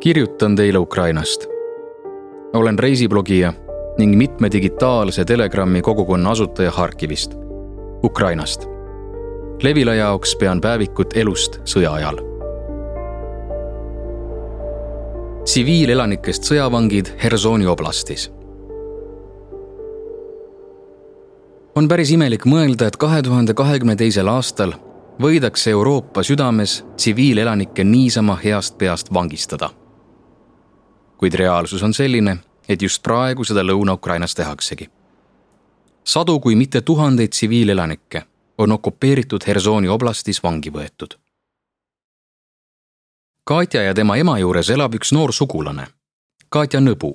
kirjutan teile Ukrainast. olen reisiblogija ning mitme digitaalse Telegrami kogukonna asutaja Harkivist, Ukrainast. Levila jaoks pean päevikut elust sõja ajal. tsiviilelanikest sõjavangid Hersoni oblastis. on päris imelik mõelda, et kahe tuhande kahekümne teisel aastal võidakse Euroopa südames tsiviilelanikke niisama heast peast vangistada kuid reaalsus on selline, et just praegu seda Lõuna-Ukrainas tehaksegi. sadu, kui mitte tuhandeid tsiviilelanikke on okupeeritud Hersoni oblastis vangi võetud. Katja ja tema ema juures elab üks noor sugulane, Katja Nõbu.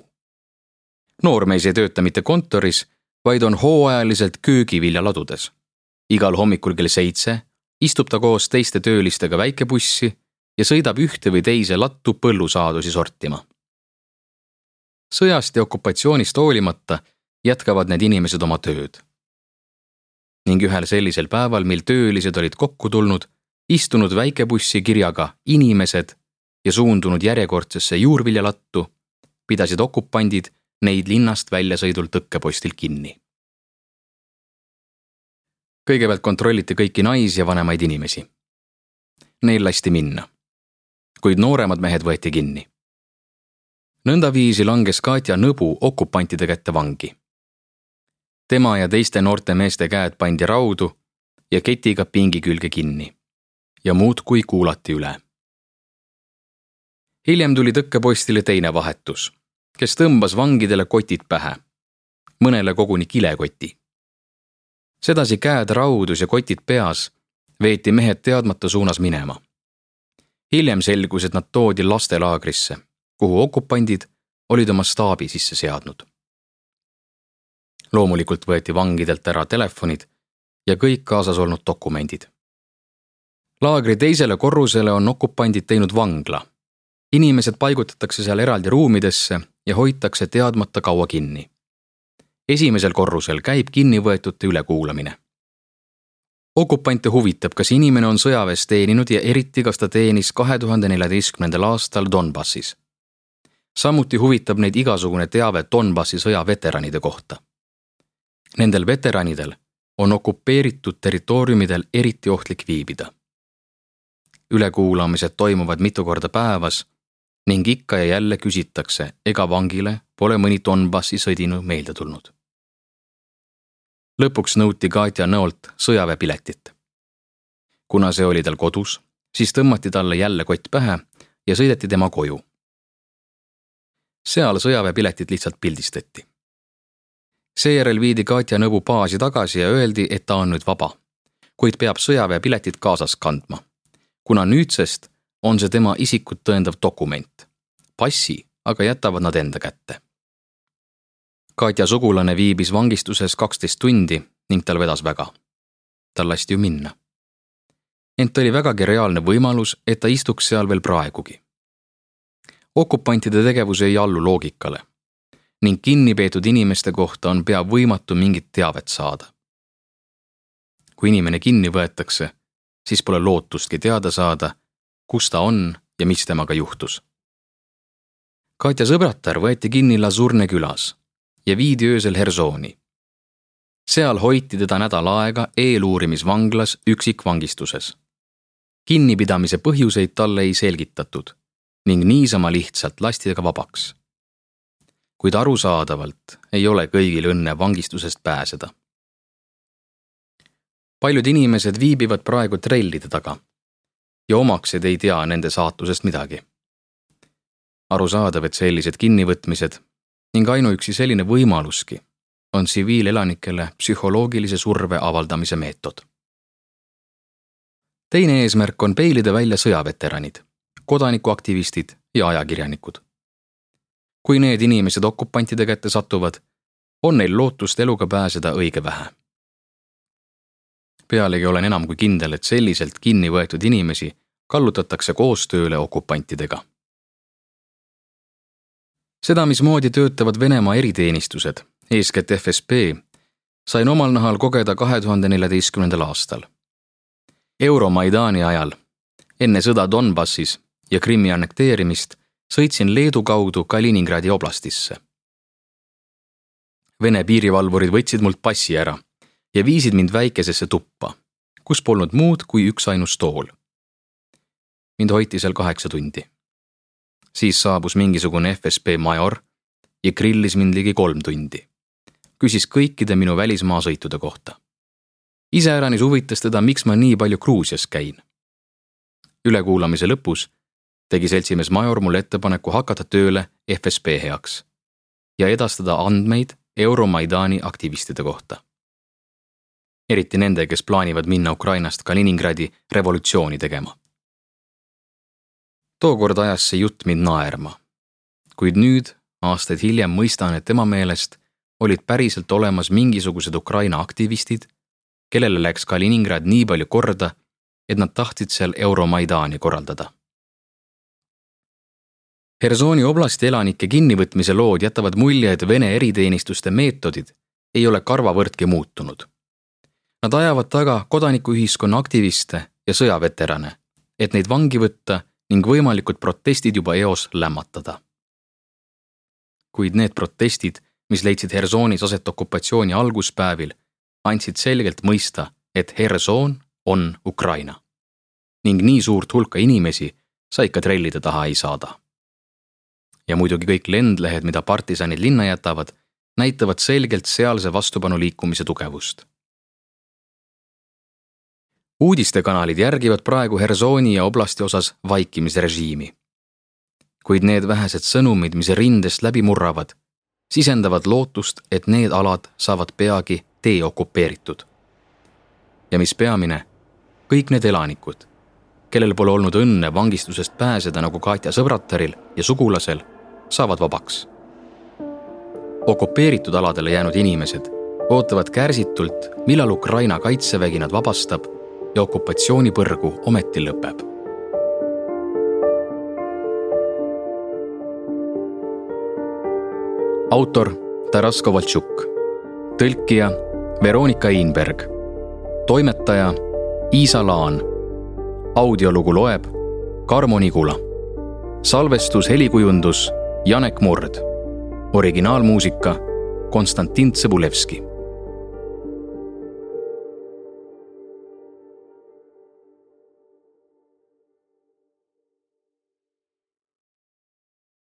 noormees ei tööta mitte kontoris, vaid on hooajaliselt köögiviljaladudes. igal hommikul kell seitse istub ta koos teiste töölistega väikebussi ja sõidab ühte või teise lattu põllusaadusi sortima sõjast ja okupatsioonist hoolimata jätkavad need inimesed oma tööd. ning ühel sellisel päeval, mil töölised olid kokku tulnud, istunud väikebussi kirjaga Inimesed ja suundunud järjekordsesse juurviljalattu, pidasid okupandid neid linnast väljasõidul tõkkepostil kinni. kõigepealt kontrolliti kõiki naisi ja vanemaid inimesi. Neil lasti minna. kuid nooremad mehed võeti kinni nõndaviisi langes Katja Nõbu okupantide kätte vangi. tema ja teiste noorte meeste käed pandi raudu ja ketiga pingi külge kinni ja muudkui kuulati üle. hiljem tuli tõkkepostile teine vahetus, kes tõmbas vangidele kotid pähe, mõnele koguni kilekoti. sedasi käed raudus ja kotid peas veeti mehed teadmata suunas minema. hiljem selgus, et nad toodi lastelaagrisse kuhu okupandid olid oma staabi sisse seadnud. loomulikult võeti vangidelt ära telefonid ja kõik kaasas olnud dokumendid. laagri teisele korrusele on okupandid teinud vangla. inimesed paigutatakse seal eraldi ruumidesse ja hoitakse teadmata kaua kinni. esimesel korrusel käib kinnivõetute ülekuulamine okupante huvitab, kas inimene on sõjaväes teeninud ja eriti, kas ta teenis kahe tuhande neljateistkümnendal aastal Donbassis samuti huvitab neid igasugune teave Donbassi sõja veteranide kohta. Nendel veteranidel on okupeeritud territooriumidel eriti ohtlik viibida. ülekuulamised toimuvad mitu korda päevas ning ikka ja jälle küsitakse, ega vangile pole mõni Donbassi sõdinu meelde tulnud. lõpuks nõuti Katja Nõolt sõjaväepiletit. kuna see oli tal kodus, siis tõmmati talle jälle kott pähe ja sõideti tema koju seal sõjaväepiletid lihtsalt pildistati. seejärel viidi Katja Nõbu baasi tagasi ja öeldi, et ta on nüüd vaba, kuid peab sõjaväepiletid kaasas kandma, kuna nüüdsest on see tema isikut tõendav dokument. passi aga jätavad nad enda kätte. Katja sugulane viibis vangistuses kaksteist tundi ning tal vedas väga. tal lasti ju minna. ent oli vägagi reaalne võimalus, et ta istuks seal veel praegugi okupantide tegevus ei allu loogikale ning kinnipeetud inimeste kohta on pea võimatu mingit teavet saada. kui inimene kinni võetakse, siis pole lootustki teada saada, kus ta on ja mis temaga juhtus. Katja sõbratar võeti kinni Lazurne külas ja viidi öösel Hersoni. seal hoiti teda nädal aega eeluurimisvanglas üksikvangistuses. kinnipidamise põhjuseid talle ei selgitatud ning niisama lihtsalt lasti ta vabaks. kuid arusaadavalt ei ole kõigil õnne vangistusest pääseda. paljud inimesed viibivad praegu trellide taga ja omaksed ei tea nende saatusest midagi. arusaadav, et sellised kinnivõtmised ning ainuüksi selline võimaluski on tsiviilelanikele psühholoogilise surve avaldamise meetod. teine eesmärk on peilida välja sõjaveteranid kodanikuaktivistid ja ajakirjanikud. kui need inimesed okupantide kätte satuvad, on neil lootust eluga pääseda õige vähe. pealegi olen enam kui kindel, et selliselt kinni võetud inimesi kallutatakse koostööle okupantidega. seda, mismoodi töötavad Venemaa eriteenistused, eeskätt FSB, sain omal nahal kogeda kahe tuhande neljateistkümnendal aastal. Euromaidani ajal, enne sõda Donbassis ja Krimmi annekteerimist sõitsin Leedu kaudu Kaliningradi oblastisse. Vene piirivalvurid võtsid mult passi ära ja viisid mind väikesesse tuppa, kus polnud muud kui üksainus tool. mind hoiti seal kaheksa tundi. siis saabus mingisugune FSB major ja grillis mind ligi kolm tundi. küsis kõikide minu välismaa sõitude kohta. iseäranis huvitas teda, miks ma nii palju Gruusias käin. ülekuulamise lõpus tegi seltsimees Major mulle ettepaneku hakata tööle FSB heaks ja edastada andmeid Euromaidani aktivistide kohta. eriti nende, kes plaanivad minna Ukrainast Kaliningradi revolutsiooni tegema. tookord ajas see jutt mind naerma. kuid nüüd, aastaid hiljem, mõistan, et tema meelest olid päriselt olemas mingisugused Ukraina aktivistid, kellele läks Kaliningrad nii palju korda, et nad tahtsid seal Euromaidani korraldada Hersoni oblasti elanike kinnivõtmise lood jätavad mulje, et Vene eriteenistuste meetodid ei ole karvavõrdki muutunud. Nad ajavad taga kodanikuühiskonna aktiviste ja sõjaveterane, et neid vangi võtta ning võimalikud protestid juba eos lämmatada. kuid need protestid, mis leidsid Hersonis aset okupatsiooni alguspäevil, andsid selgelt mõista, et Herson on Ukraina. ning nii suurt hulka inimesi sa ikka trellide taha ei saada ja muidugi kõik lendlehed, mida partisanid linna jätavad, näitavad selgelt sealse vastupanuliikumise tugevust. uudistekanalid järgivad praegu Hersoni ja oblasti osas vaikimisrežiimi. kuid need vähesed sõnumid, mis rindest läbi murravad, sisendavad lootust, et need alad saavad peagi deokupeeritud. ja mis peamine, kõik need elanikud, kellel pole olnud õnne vangistusest pääseda nagu Katja sõbrataril ja sugulasel saavad vabaks. okupeeritud aladele jäänud inimesed ootavad kärsitult, millal Ukraina kaitsevägi nad vabastab ja okupatsioonipõrgu ometi lõpeb. autor Taras Kovaltšuk, tõlkija Veronika Einberg, toimetaja Iisa Laan. audiolugu loeb Karmo Nigula. salvestus, helikujundus Janek Murd. originaalmuusika Konstantin Tsõbulevski